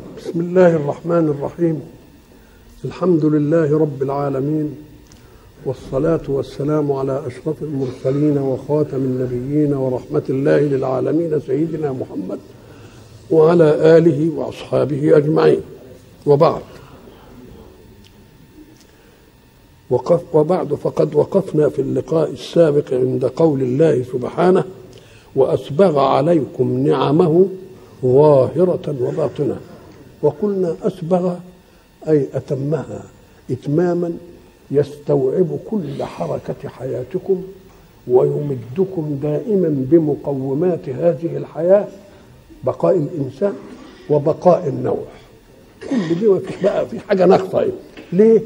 بسم الله الرحمن الرحيم. الحمد لله رب العالمين والصلاة والسلام على أشرف المرسلين وخاتم النبيين ورحمة الله للعالمين سيدنا محمد وعلى آله وأصحابه أجمعين. وبعد وقف وبعد فقد وقفنا في اللقاء السابق عند قول الله سبحانه وأسبغ عليكم نعمه ظاهرة وباطنة. وقلنا أسبغ أي أتمها إتماما يستوعب كل حركة حياتكم ويمدكم دائما بمقومات هذه الحياة بقاء الإنسان وبقاء النوع. كل دي ما فيش بقى في حاجة ناقصة. ليه؟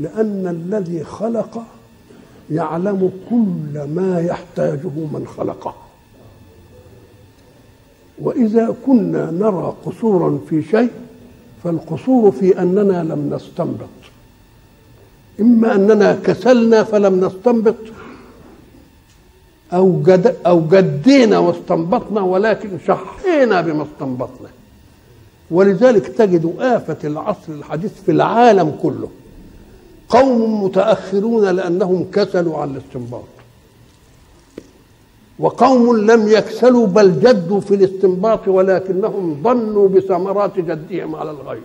لأن الذي خلق يعلم كل ما يحتاجه من خلقه. وإذا كنا نرى قصورا في شيء فالقصور في أننا لم نستنبط. إما أننا كسلنا فلم نستنبط أو جد أو جدينا واستنبطنا ولكن شحينا بما استنبطنا. ولذلك تجد آفة العصر الحديث في العالم كله قوم متأخرون لأنهم كسلوا عن الاستنباط. وقوم لم يكسلوا بل جدوا في الاستنباط ولكنهم ظنوا بثمرات جدهم على الغير.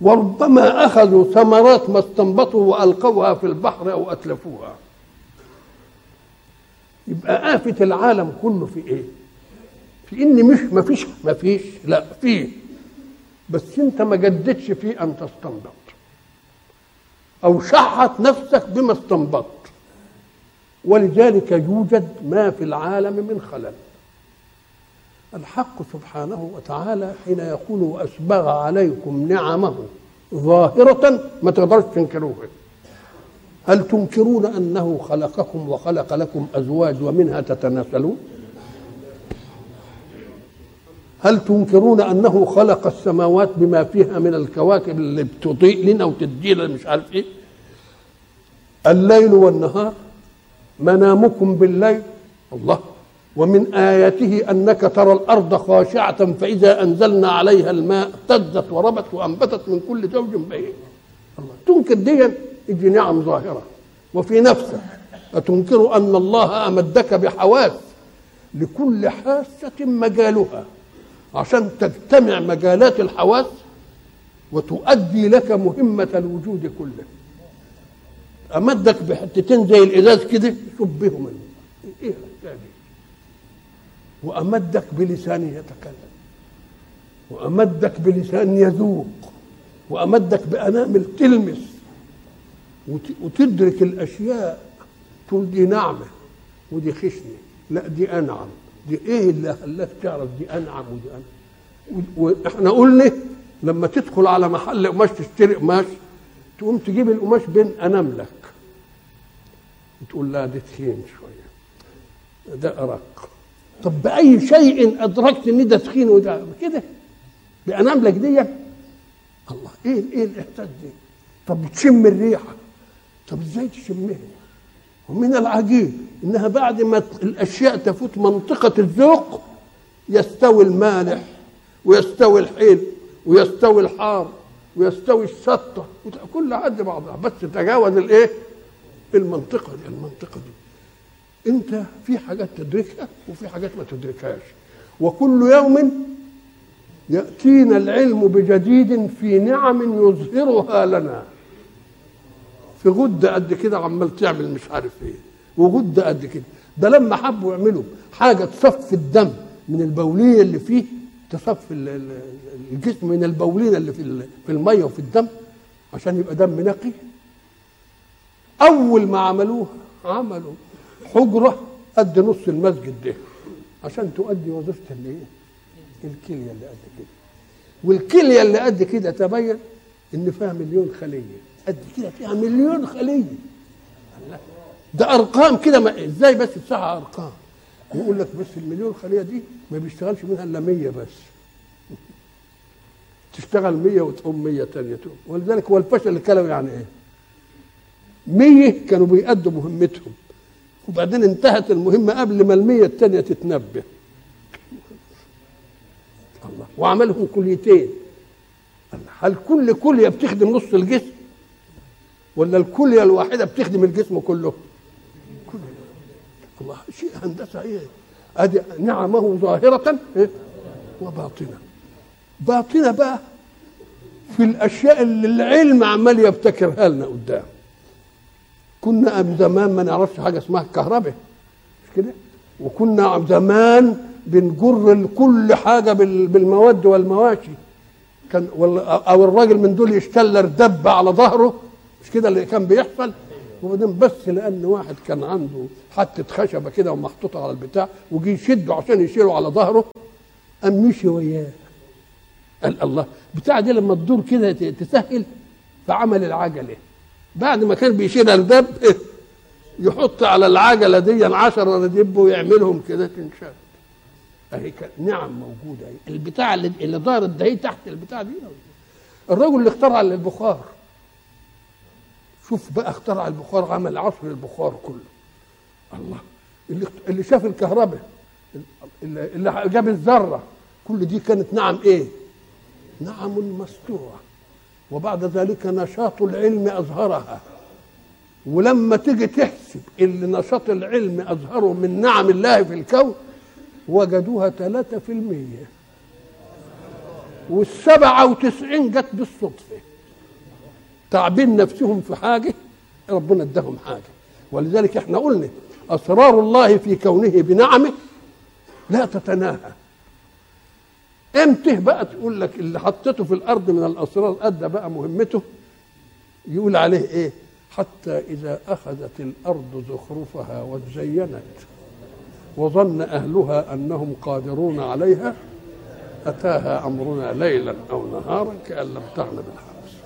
وربما أخذوا ثمرات ما استنبطوا وألقوها في البحر أو أتلفوها. يبقى آفة العالم كله في إيه؟ في إن مش ما فيش ما فيش لا فيه بس أنت ما جددتش في أن تستنبط. أو شحت نفسك بما استنبطت. ولذلك يوجد ما في العالم من خلل. الحق سبحانه وتعالى حين يقول وأسبغ عليكم نعمه ظاهرة ما تقدرش تنكروها. هل تنكرون أنه خلقكم وخلق لكم أزواج ومنها تتناسلون؟ هل تنكرون أنه خلق السماوات بما فيها من الكواكب اللي بتضيء لنا وتدي لنا مش عارف إيه؟ الليل والنهار منامكم بالليل. الله. ومن آياته أنك ترى الأرض خاشعة فإذا أنزلنا عليها الماء اهتزت وربت وأنبتت من كل زوج بهيج. الله. تنكر دي دي نعم ظاهرة. وفي نفسك أتنكر أن الله أمدك بحواس لكل حاسة مجالها عشان تجتمع مجالات الحواس وتؤدي لك مهمة الوجود كله. أمدك بحتتين زي الإزاز كده شبههم إيه الحكاية دي؟ وأمدك بلسان يتكلم. وأمدك بلسان يذوق. وأمدك بانامل تلمس وتدرك الأشياء. تقول دي نعمة ودي خشنة. لا دي أنعم. دي إيه اللي خلاك تعرف دي أنعم ودي أنعم؟ وإحنا قلنا لما تدخل على محل قماش تشتري قماش تقوم تجيب القماش بين اناملك تقول لا ده تخين شوية. ده أرق. طب بأي شيء أدركت إن ده تخين وده كده؟ باناملك دي؟ الله إيه إيه الإحساس دي؟ طب تشم الريحة. طب إزاي تشمها؟ ومن العجيب إنها بعد ما الأشياء تفوت منطقة الذوق يستوي المالح ويستوي الحيل ويستوي الحار ويستوي الشطة كل قد بعضها. بس تجاوز الإيه؟ المنطقة دي المنطقة دي. أنت في حاجات تدركها وفي حاجات ما تدركهاش. وكل يوم يأتينا العلم بجديد في نعم يظهرها لنا. في غدة قد كده عمال تعمل مش عارف إيه. وغدة قد كده. ده لما حبوا يعملوا حاجة تصفي الدم من البولية اللي فيه تصفي الجسم من البولين اللي في في المية وفي الدم عشان يبقى دم نقي. أول ما عملوها عملوا حجرة قد نص المسجد ده. عشان تؤدي وظيفة الايه الكلية اللي قد كده. والكلية اللي قد كده تبين إن فيها مليون خلية. قد كده فيها مليون خلية. ده أرقام كده ما إزاي بس الساعة أرقام؟ يقول لك بس المليون خلية دي ما بيشتغلش منها إلا 100 بس. تشتغل 100 وتقوم 100 ثانية تقوم. ولذلك هو الفشل الكلوي يعني إيه؟ مية كانوا بيأدوا مهمتهم. وبعدين انتهت المهمة قبل ما المية التانية تتنبه. الله. وعملهم كليتين. هل كل كلية بتخدم نص الجسم؟ ولا الكلية الواحدة بتخدم الجسم كله؟ كل الله شيء هندسة إيه أدي نعمه ظاهرة إيه؟ وباطنة. باطنة بقى في الأشياء اللي العلم عمال يبتكرها لنا قدام. كنا زمان ما نعرفش حاجة اسمها الكهرباء مش كده؟ وكنا زمان بنجر كل حاجة بال- بالمواد والمواشي. كان أو الراجل من دول يشتلر دب على ظهره مش كده اللي كان بيحصل؟ وبعدين بس لأن واحد كان عنده حتة خشبة كده ومحطوطه على البتاع وجي يشده عشان يشيله على ظهره قام مشي وياه. قال الله بتاع دي لما تدور كده تسهل فعمل العجلة. بعد ما كان بيشيل الدب يحط على العجلة دي 10 رديب ويعملهم كده تنشال أهي نعم موجودة أهي. البتاع اللي, اللي دارت ده هي تحت البتاع دي الرجل اللي اخترع البخار. شوف بقى اخترع البخار عمل عصر البخار كله. الله. اللي اللي شاف الكهرباء اللي جاب الذرة كل دي كانت نعم إيه؟ نعم مستورة. وبعد ذلك نشاط العلم أظهرها. ولما تيجي تحسب اللي نشاط العلم أظهره من نعم الله في الكون وجدوها ثلاثة في المية. والسبعة وتسعين جت بالصدفة. تعبين نفسهم في حاجة ربنا اداهم حاجة. ولذلك إحنا قلنا أسرار الله في كونه بنعمه لا تتناهى. إمتى بقى تقول لك اللي حطيته في الأرض من الأسرار أدى بقى مهمته؟ يقول عليه إيه؟ حتى إذا أخذت الأرض زخرفها وزينت وظن أهلها أنهم قادرون عليها أتاها أمرنا ليلا أو نهارا كأن لم تغن بالحرس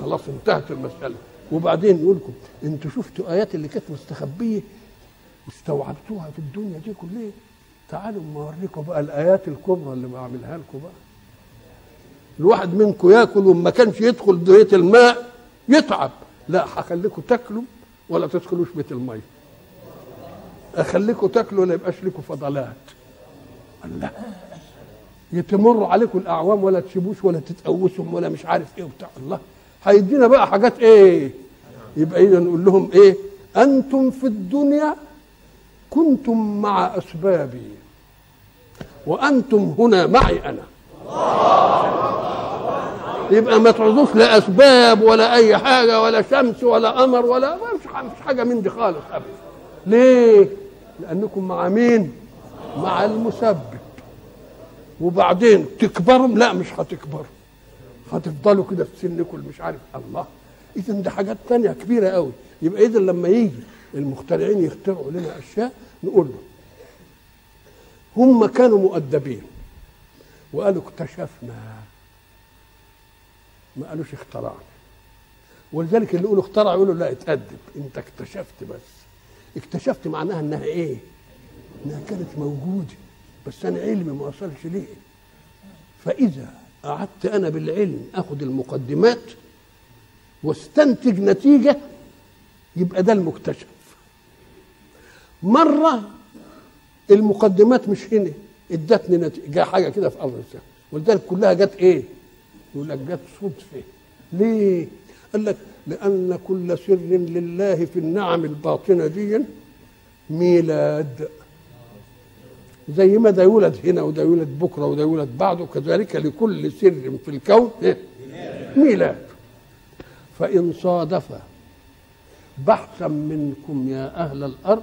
خلاص انتهت المسألة. وبعدين يقول لكم أنتوا شفتوا آيات اللي كانت مستخبية؟ واستوعبتوها في الدنيا دي كلها. تعالوا ما اوريكم بقى الآيات الكبرى اللي بعملها لكم بقى. الواحد منكم ياكل وما كانش يدخل بيت الماء يتعب. لا هخليكم تاكلوا ولا تدخلوش بيت المية. أخليكم تاكلوا ولا يبقاش لكم فضلات. الله. يتمر عليكم الأعوام ولا تسيبوش ولا تتقوسهم ولا مش عارف إيه وبتاع. الله. هيدينا بقى حاجات إيه؟ يبقى إذا نقول لهم إيه؟ أنتم في الدنيا كنتم مع أسبابي وأنتم هنا معي أنا. يبقى ما تعوزوش لا أسباب ولا أي حاجة ولا شمس ولا قمر ولا مش حاجة من دي خالص ابدا. ليه؟ لأنكم مع مين؟ مع المسبب. وبعدين تكبروا؟ لا مش هتكبروا. هتفضلوا كده في سنكم مش عارف. الله. اذا دي حاجات تانية كبيرة قوي يبقى اذا لما يجي المخترعين يخترعوا لنا أشياء نقول له. هم كانوا مؤدبين وقالوا اكتشفنا. ما قالوش اخترعنا. ولذلك اللي يقولوا اخترع يقولوا لا اتأدب. انت اكتشفت بس. اكتشفت معناها انها إيه؟ انها كانت موجودة. بس أنا علمي ما وصلش ليه؟ فإذا قعدت أنا بالعلم اخد المقدمات واستنتج نتيجة يبقى ده المكتشف. مرة المقدمات مش هنا ادتني نتيجه حاجة كده في أرض السماء. ولذلك كلها جت إيه؟ يقول لك جت صدفة. ليه؟ قال لك لأن كل سر لله في النعم الباطنة دي ميلاد. زي ما ده يولد هنا وده يولد بكرة وده يولد بعده؟ كذلك لكل سر في الكون إيه؟ ميلاد. فإن صادف بحثا منكم يا أهل الأرض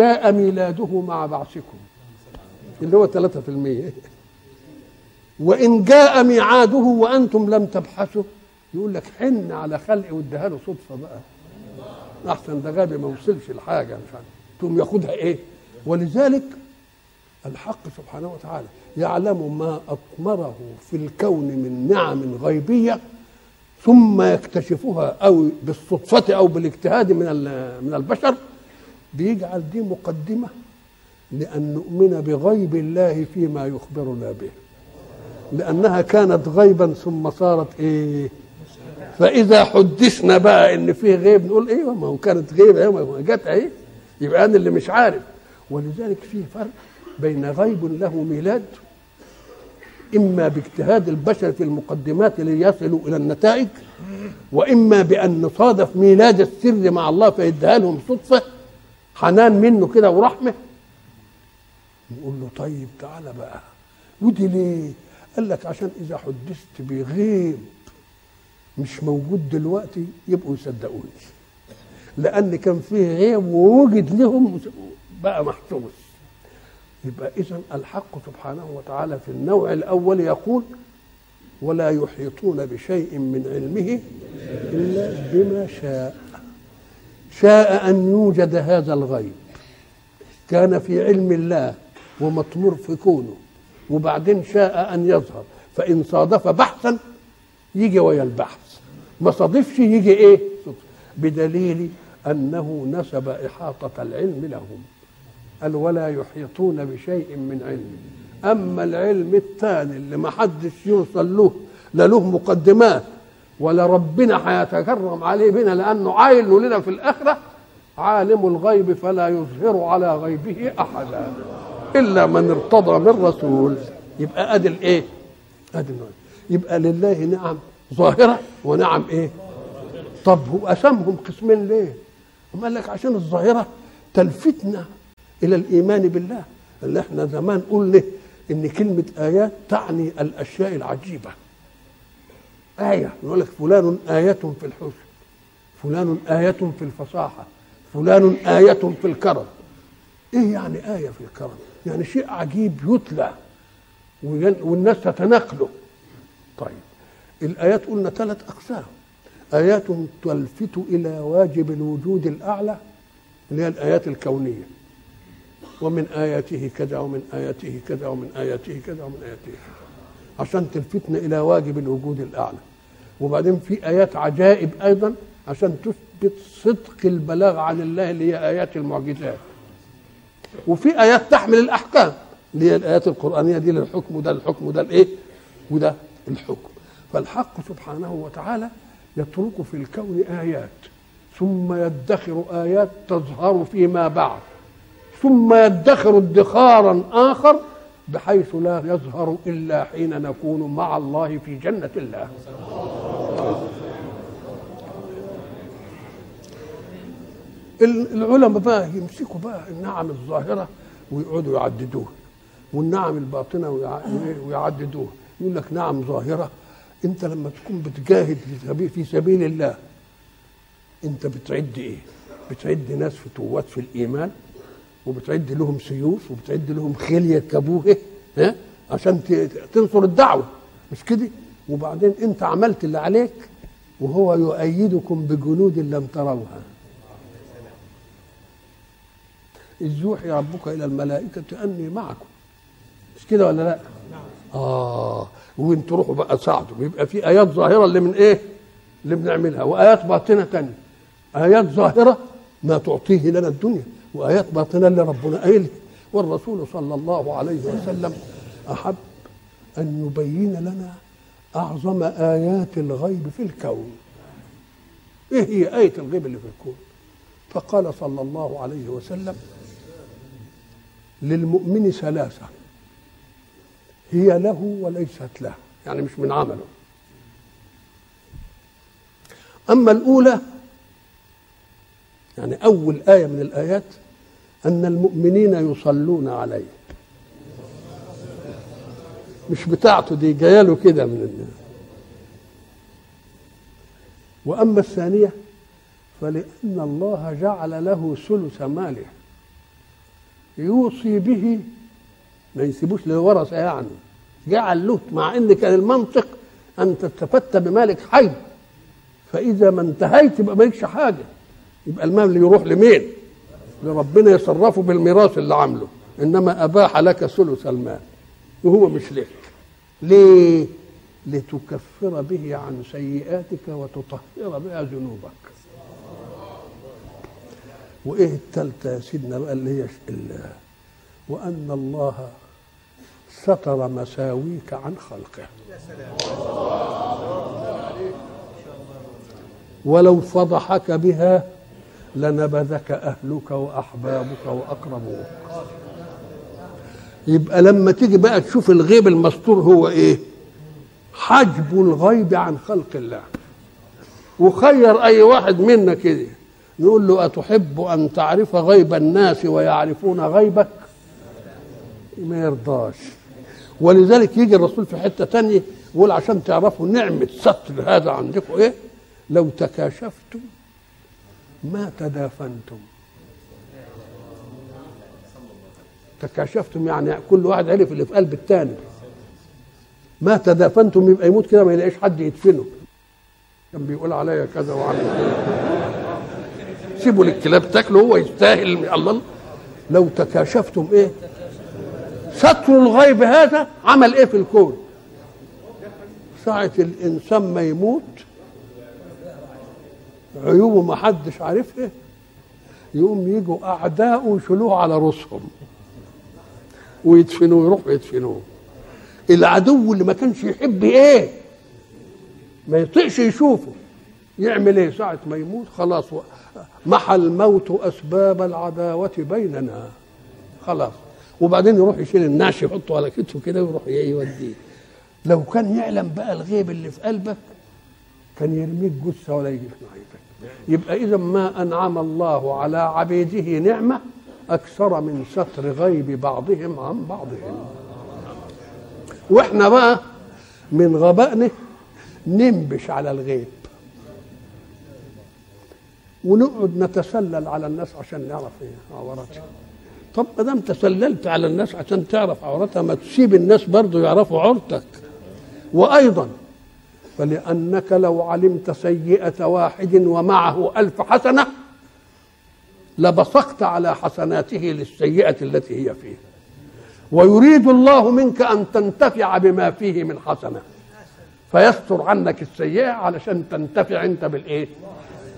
جاء ميلاده مع بعثكم اللي هو 3% وإن جاء ميعاده وأنتم لم تبحثوا يقول لك حن على خلق واديها له صدفة بقى. أحسن ده غبي ما وصلش لحاجة مش عارف. تقوم ياخدها إيه؟ ولذلك الحق سبحانه وتعالى يعلم ما أطمره في الكون من نعم غيبية ثم يكتشفها أو بالصدفة أو بالاجتهاد من من البشر بيجعل دي مقدمة لأن نؤمن بغيب الله فيما يخبرنا به. لأنها كانت غيبا ثم صارت إيه؟ فإذا حدثنا بقى إن فيه غيب نقول إيه؟ ما هو كانت غيبة إيه جت أهي يبقى أنا اللي مش عارف. ولذلك فيه فرق بين غيب له ميلاد إما باجتهاد البشر في المقدمات ليصلوا إلى النتائج وإما بأن نصادف ميلاد السر مع الله فيديها لهم صدفة حنان منه كده ورحمة. نقول له طيب تعالى بقى. ودي ليه؟ قال لك عشان إذا حدثت بغيب مش موجود دلوقتي يبقوا يصدقوني. لأن كان فيه غيب ووجد لهم بقى محسوس. يبقى إذا الحق سبحانه وتعالى في النوع الأول يقول ولا يحيطون بشيء من علمه إلا بما شاء. شاء أن يوجد هذا الغيب كان في علم الله ومطمور في كونه وبعدين شاء أن يظهر. فإن صادف بحثا يجي ويا البحث. ما صادفش يجي إيه؟ بدليل أنه نسب إحاطة العلم لهم. قال ولا يحيطون بشيء من علمه أما العلم الثاني اللي ما حدش يوصل له لا له مقدمات. ولا ربنا هيتكرم عليه بنا لأنه عايل لنا في الآخرة عالم الغيب فلا يظهر على غيبه أحدا إلا من ارتضى من رسول يبقى أدي الإيه؟ أدي النوع. يبقى لله نعم ظاهرة ونعم إيه؟ طب هو قسمهم قسمين ليه؟ هم قال لك عشان الظاهرة تلفتنا إلى الإيمان بالله اللي إحنا زمان قلنا إن كلمة آيات تعني الأشياء العجيبة آية. يقول لك فلان آية في الحسن فلان آية في الفصاحة. فلان آية في الكرم. إيه يعني آية في الكرم؟ يعني شيء عجيب يتلى والناس تتناقله. طيب. الآيات قلنا ثلاث أقسام. آيات تلفت إلى واجب الوجود الأعلى اللي هي الآيات الكونية. ومن آياته كذا ومن آياته كذا ومن آياته كذا ومن آياته كذا. عشان تلفتنا إلى واجب الوجود الأعلى. وبعدين في آيات عجائب أيضا عشان تثبت صدق البلاغ عن الله اللي هي آيات المعجزات. وفي آيات تحمل الأحكام اللي هي الآيات القرآنية دي للحكم وده الحكم وده الإيه؟ وده الحكم. فالحق سبحانه وتعالى يترك في الكون آيات ثم يدخر آيات تظهر فيما بعد ثم يدخر ادخارا آخر بحيث لا يظهر إلا حين نكون مع الله في جنة الله. العلماء بقى يمسكوا بقى النعم الظاهرة ويقعدوا يعددوها والنعم الباطنة ويعددوها يقول لك نعم ظاهرة. انت لما تكون بتجاهد في سبيل الله انت بتعد إيه؟ بتعد ناس فتوات في الإيمان وبتعد لهم سيوف وبتعد لهم خيل يركبوه ها؟ عشان تنصر الدعوة. مش كده؟ وبعدين انت عملت اللي عليك وهو يؤيدكم بجنود لم تروها. إذ يوحي ربك إلى الملائكة أني معكم. مش كده ولا لا؟ آه. وانتوا روحوا بقى ساعدوا يبقى في آيات ظاهرة اللي من إيه؟ اللي بنعملها. وآيات باطنة تانية. آيات ظاهرة ما تعطيه لنا الدنيا. وآيات باطنة اللي ربنا قايل والرسول صلى الله عليه وسلم أحب أن يبين لنا أعظم آيات الغيب في الكون. إيه هي آية الغيب اللي في الكون؟ فقال صلى الله عليه وسلم للمؤمن ثلاثة. هي له وليست له يعني مش من عمله. أما الأولى يعني أول آية من الآيات أن المؤمنين يصلون عليه. مش بتاعته دي جاية له كده من الناس وأما الثانية فلأن الله جعل له ثلث ماله. يوصي به ما يسيبوش للورثة يعني. جعل له مع إن كان المنطق أن تستفدت بمالك حي فإذا ما انتهيت يبقى مالكش حاجة. يبقى المال يروح لمين؟ لربنا يصرفه بالميراث اللي عامله. إنما أباح لك ثلث المال. وهو مش لك. ليه؟ لتكفر به عن سيئاتك وتطهر بها ذنوبك. وإيه الثالثه يا سيدنا بقى اللي هي وأن الله ستر مساويك عن خلقه. ولو فضحك بها لنبذك أهلك وأحبابك وأقربوك. يبقى لما تيجي بقى تشوف الغيب المستور هو إيه؟ حجب الغيب عن خلق الله. وخير أي واحد منا كده نقول له أتحب أن تعرف غيب الناس ويعرفون غيبك؟ ما يرضاش. ولذلك يجي الرسول في حتة تانية يقول عشان تعرفوا نعمة ستر هذا عندكم إيه؟ لو تكاشفتم ما تدافنتم. تكاشفتم يعني كل واحد عرف اللي في قلب الثاني ما تدافنتم يبقى يموت كده ما يلاقيش حد يدفنه. كان بيقول عليا كذا وعلى كذا. سيبوا للكلاب تاكله هو يستاهل الله. لو تكاشفتم إيه؟ ستر الغيب هذا عمل إيه في الكون؟ ساعة الإنسان ما يموت عيوبه ما حدش عارفها يقوم يجوا أعداؤه يشيلوه على رؤوسهم ويدفنوه يروحوا يدفنوه. العدو اللي ما كانش يحب إيه؟ ما يطيقش يشوفه. يعمل إيه؟ ساعة ما يموت خلاص محى الموت أسباب العداوة بيننا. خلاص. وبعدين يروح يشيل النعش يحطه على كتفه كده ويروح يوديه. لو كان يعلم بقى الغيب اللي في قلبك كان يرميك جثة ولا يجي في ناحيتك. يبقى إذا ما أنعم الله على عبيده نعمة أكثر من ستر غيب بعضهم عن بعضهم. وإحنا بقى من غبائنا ننبش على الغيب. ونقعد نتسلل على الناس عشان نعرف إيه عوراتها طب ما دام تسللت على الناس عشان تعرف عورتها ما تسيب الناس برضو يعرفوا عورتك. وأيضا فلأنك لو علمت سيئة واحد ومعه ألف حسنة لبصقت على حسناته للسيئة التي هي فيه. ويريد الله منك أن تنتفع بما فيه من حسنة. فيستر عنك السيئة علشان تنتفع أنت بالإيه؟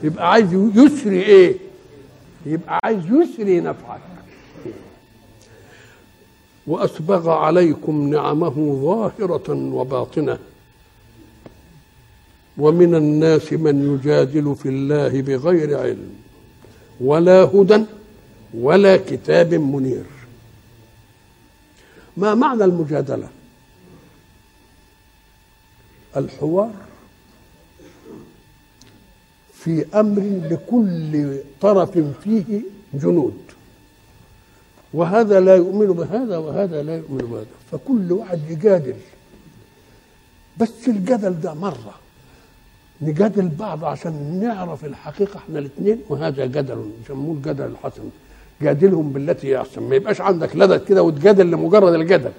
يبقى عايز يسري إيه؟ يبقى عايز يسري نفعك. واسبغ عليكم نعمه ظاهرة وباطنة. ومن الناس من يجادل في الله بغير علم ولا هدى ولا كتاب منير. ما معنى المجادلة؟ الحوار. في أمر لكل طرف فيه جنود. وهذا لا يؤمن بهذا وهذا لا يؤمن بهذا. فكل واحد يجادل بس الجدل ده مرة. نجادل بعض عشان نعرف الحقيقة إحنا الاثنين وهذا جدل يسموه الجدل الحسن. جادلهم بالتي هي أحسن. ما يبقاش عندك لدى كده وتجادل لمجرد الجدل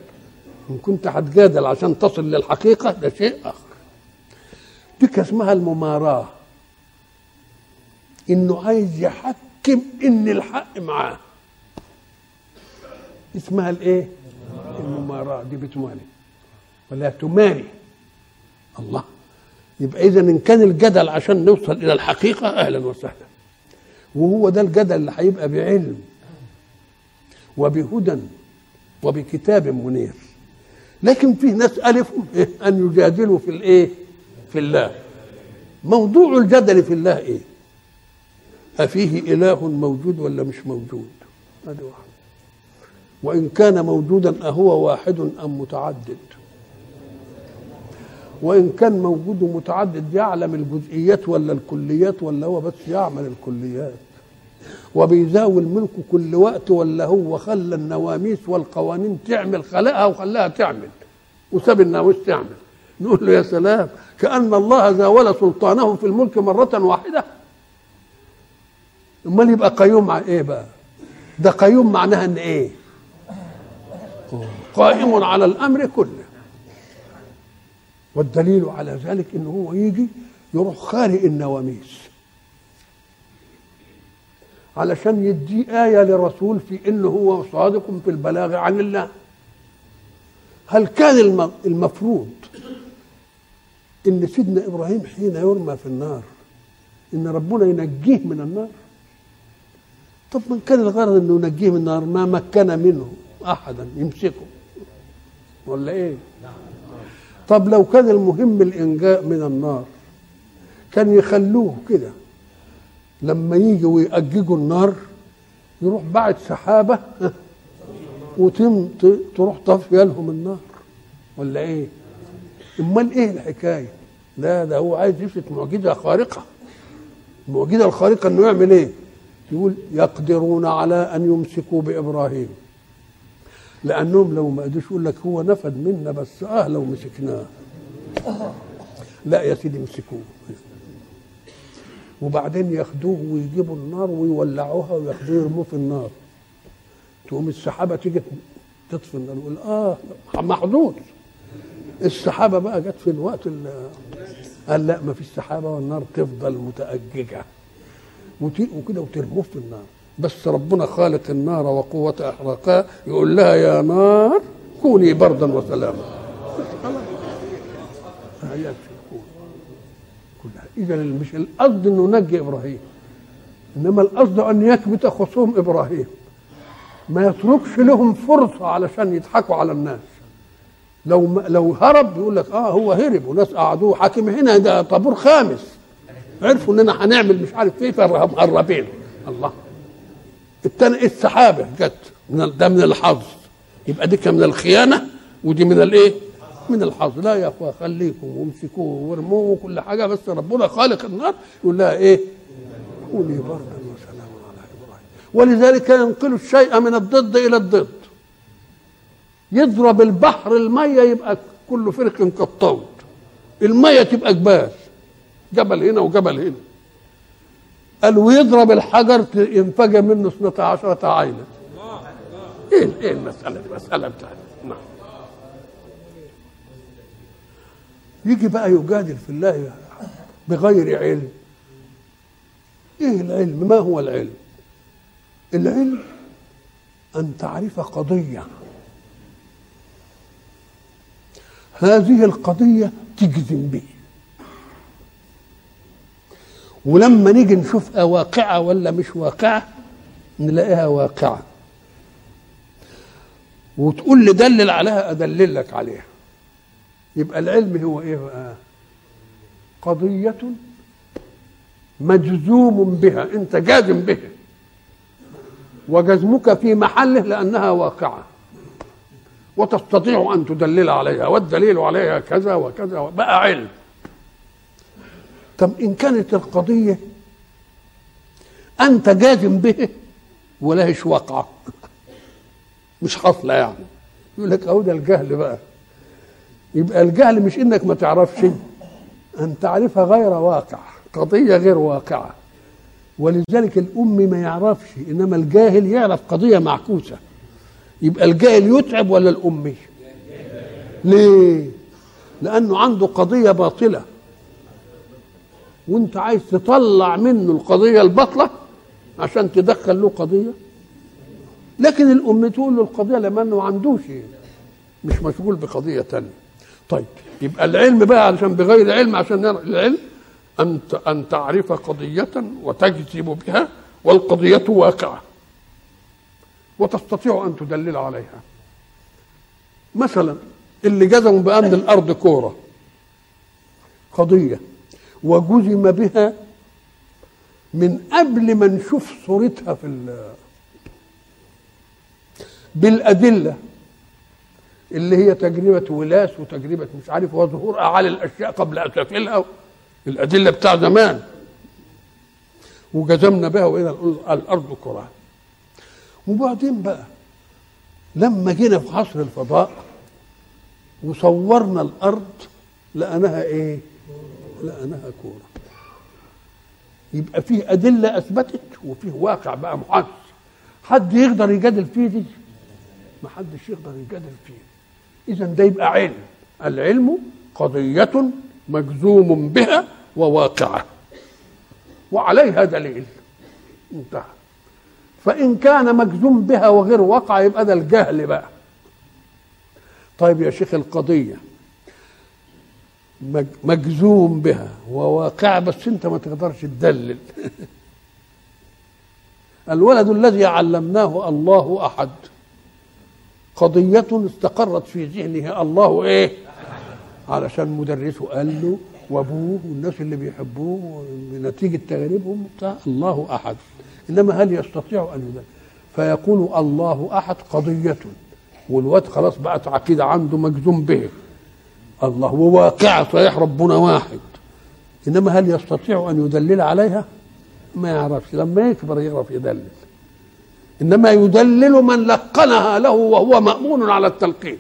إن كنت هتجادل عشان تصل للحقيقة ده شيء آخر. دي اسمها المماراة. إنه عايز يحكم إن الحق معاه. اسمها الإيه؟ المماراه دي بتماري. ولا تماري. الله. يبقى إذا إن كان الجدل عشان نوصل إلى الحقيقة أهلا وسهلا. وهو ده الجدل اللي هيبقى بعلم وبهدى وبكتاب منير. لكن في ناس ألفوا أن يجادلوا في الإيه؟ في الله. موضوع الجدل في الله إيه؟ أفيه إله موجود ولا مش موجود؟ هذا واحد. وإن كان موجودا أهو واحد أم متعدد؟ وإن كان موجود متعدد يعلم الجزئيات ولا الكليات ولا هو بس يعمل الكليات. وبيزاوي الملك كل وقت ولا هو خلى النواميس والقوانين تعمل خلقها وخلاها تعمل. وساب الناموس تعمل. نقول له يا سلام كأن الله زاول سلطانه في الملك مرة واحدة. أمال يبقى قيوم مع إيه بقى؟ ده قيوم معناها إن إيه؟ قائم على الأمر كله. والدليل على ذلك انه هو يجي يروح خارق النواميس. علشان يدي آية لرسول في إنه هو صادق في البلاغ عن الله. هل كان المفروض إن سيدنا إبراهيم حين يرمى في النار إن ربنا ينجيه من النار؟ طب من كان الغرض إنه ينجيه من النار؟ ما مكن منه أحدا يمسكه. ولا إيه؟ طب لو كان المهم الإنجاء من النار كان يخلوه كده. لما يجوا ويأججوا النار يروح بعد سحابة وتم تروح طافية لهم النار. ولا إيه؟ أمال إيه الحكاية؟ لا ده هو عايز يثبت معجزة خارقة. المعجزة الخارقة إنه يعمل إيه؟ يقول يقدرون على أن يمسكوا بإبراهيم. لأنهم لو ما قدروش يقول لك هو نفد منا بس آه لو مسكناه. لا يا سيدي امسكوه وبعدين ياخدوه ويجيبوا النار ويولعوها وياخدوه يرموه في النار. تقوم السحابة تيجي تطفي النار يقول آه محظوظ. السحابة بقى جت في الوقت ال- قال لا ما فيش سحابة والنار تفضل متأججة. وت- وكده وترموه في النار. بس ربنا خالق النار وقوة إحراقها يقول لها يا نار كوني بردا وسلاما. كلها إذا مش القصد إنه نجي إبراهيم إنما القصد أن يكبت خصوم إبراهيم. ما يتركش لهم فرصة علشان يضحكوا على الناس. لو لو هرب يقول لك آه هو هرب وناس قعدوه حاكم هنا ده طابور خامس. عرفوا إننا هنعمل مش عارف إيه فمهربين الله. التاني السحابة جت من ده من الحظ. يبقى دي من الخيانة ودي من الإيه؟ من الحظ. لا يا اخويا خليكم وامسكوه وارموه وكل حاجة بس ربنا خالق النار يقول لها إيه؟ كوني بردا وسلاما على إبراهيم. ولذلك ينقل الشيء من الضد إلى الضد. يضرب البحر المية يبقى كل فرق كالطود المية تبقى جبال جبل هنا وجبل هنا. قال ويضرب الحجر ينفجر منه اثنتا عشرة عينا. إيه إيه المسألة دي مسألة بتاعتنا نعم. يجي بقى يجادل في الله بغير علم. إيه العلم؟ ما هو العلم؟ العلم أن تعرف قضية. هذه القضية تجزم به ولما نيجي نشوفها واقعه ولا مش واقعة نلاقيها واقعة. وتقول لي دلل عليها أدلل لك عليها. يبقى العلم هو إيه بقى؟ قضية مجزوم بها أنت جازم بها. وجزمك في محله لأنها واقعة. وتستطيع أن تدلل عليها والدليل عليها كذا وكذا بقى علم. طب إن كانت القضية أنت جازم به ولهش واقعه مش حاصله يعني. يقول لك أهو ده الجهل بقى. يبقى الجهل مش إنك ما تعرفش. أن تعرفها غير واقع. قضية غير واقعة. ولذلك الأم ما يعرفش. إنما الجاهل يعرف قضية معكوسة. يبقى الجاهل يتعب ولا الأمي ليه؟ لأنه عنده قضية باطلة. وانت عايز تطلع منه القضية الباطلة عشان تدخل له قضية؟ لكن الأم تقول له القضية لما ما عندوش مش مشغول بقضية تانية. طيب يبقى العلم بقى علشان بغير علم عشان العلم أن أن تعرف قضية وتجذب بها والقضية واقعة. وتستطيع أن تدلل عليها. مثلا اللي جزموا بأن الأرض كورة. قضية. وجزم بها من قبل ما نشوف صورتها في بالأدلة اللي هي تجربة ولاس وتجربة مش عارف وظهور أعالي الأشياء قبل أسافلها الأدلة بتاع زمان وجزمنا بها وإلى الأرض كرة وبعدين بقى لما جينا في عصر الفضاء وصورنا الأرض لقيناها إيه؟ لقيناها كورة يبقى فيه أدلة أثبتت وفيه واقع بقى محدث. حد يقدر يجادل فيه دي؟ ما حدش يقدر يجادل فيه. إذا ده يبقى علم. العلم قضية مجزوم بها وواقعة. وعليها دليل. انتهى. فإن كان مجزوم بها وغير واقع يبقى ده الجهل بقى. طيب يا شيخ القضية مجزوم بها. وواقع بس انت ما تقدرش تدلل. الولد الذي علمناه الله أحد. قضية استقرت في ذهنه. الله إيه؟ علشان مدرسه. قال له وأبوه والناس اللي بيحبوه بنتيجة تجاربهم الله أحد. إنما هل يستطيع أن يدرس فيقول الله أحد قضية. والواد خلاص بقت عقيده عنده مجزوم به. الله وواقع صحيح ربنا واحد. إنما هل يستطيع أن يدلل عليها؟ ما يعرفش. لما يكبر يعرف يدلل. إنما يدلل من لقنها له وهو مأمون على التلقين.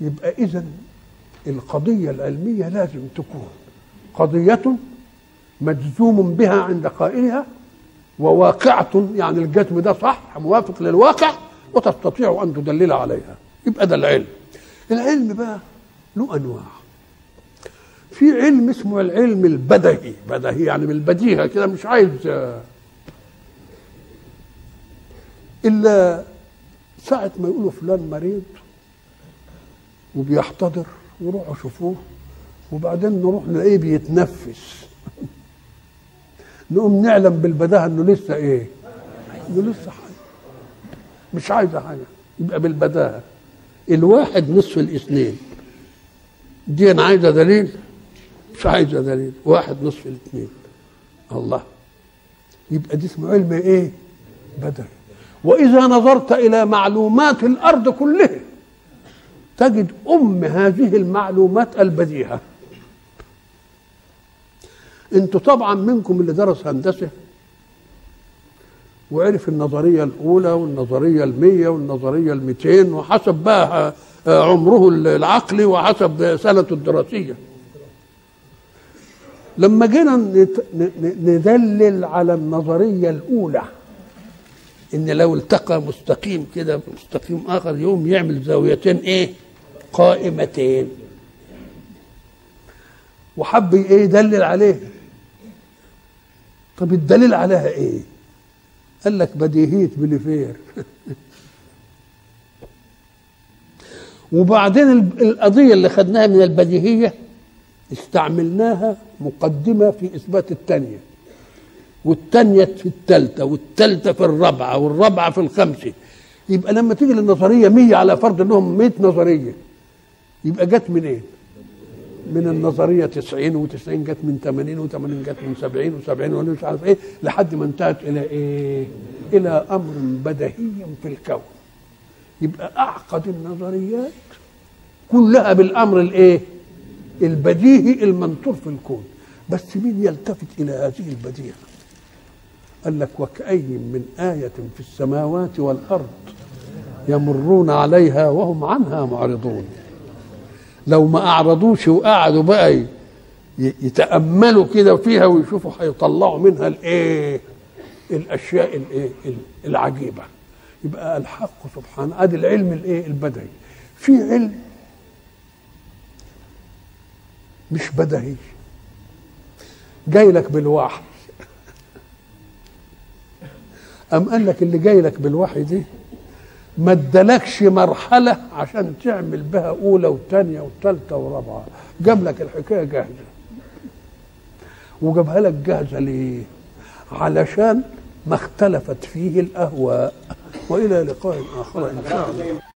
يبقى اذا القضية العلمية لازم تكون قضية مجزوم بها عند قائلها وواقعة يعني الجزم ده صح موافق للواقع وتستطيع أن تدلل عليها. يبقى ده العلم. العلم بقى له أنواع. في علم اسمه العلم البدهي. بدهي يعني بالبديهة كده مش عايز إلا ساعة ما يقولوا فلان مريض وبيحتضر وروحوا شوفوه وبعدين نروح نلاقيه بيتنفس. نقوم نعلم بالبداهة إنه لسه إيه؟ إنه لسه حي. مش عايزه حاجة يبقى بالبداهة. الواحد نصف الاثنين. دي أنا عايزة دليل؟ مش عايزة دليل. واحد نصف الاثنين. الله. يبقى دي اسمه علم إيه؟ بدهي وإذا نظرت إلى معلومات الأرض كلها تجد أم هذه المعلومات البديهة. أنتوا طبعا منكم اللي درس هندسة وعرف النظرية الأولى والنظرية المية والنظرية الميتين وحسب بقى عمره العقلي وحسب سنته الدراسية. لما جينا ندلل على النظرية الأولى إن لو التقى مستقيم كده مستقيم آخر يوم يعمل زاويتين إيه؟ قائمتين. وحب إيه يدلل عليه؟ طب الدليل عليها إيه؟ قال لك بديهيه بليفير وبعدين القضية اللي خدناها من البديهية استعملناها مقدمة في إثبات الثانية والثانيه في الثالثه والثالثه في الرابعة والرابعة في الخامسه يبقى لما تيجي للنظرية 100 على فرض إنهم 100 نظرية يبقى جت منين؟ إيه؟ من النظرية 90 و90 جت من 80 و80 جت من 70 و70 ولا مش عارف إيه لحد ما انتهت إلى إيه؟ إلى أمر بديهي في الكون. يبقى أعقد النظريات كلها بالأمر الإيه؟ البديهي المنطور في الكون. بس مين يلتفت إلى هذه البديهة؟ قال لك وكأي من آية في السماوات والأرض يمرون عليها وهم عنها معرضون لو ما أعرضوش وقعدوا بقى يتأملوا كده فيها ويشوفوا هيطلعوا منها الإيه؟ الأشياء الايه العجيبة. يبقى الحق سبحانه أدي العلم الإيه؟ البدهي. في علم مش بدهي. جاي لك بالوحي. أم قال لك اللي جاي لك بالوحي دي ما ادالكش مرحلة عشان تعمل بها أولى وثانيه وثالثه ورابعة. جاب لك الحكاية جاهزة. وجابها لك جاهزة ليه؟ علشان ما اختلفت فيه الأهواء. وإلى لقاء آخر إن شاء الله.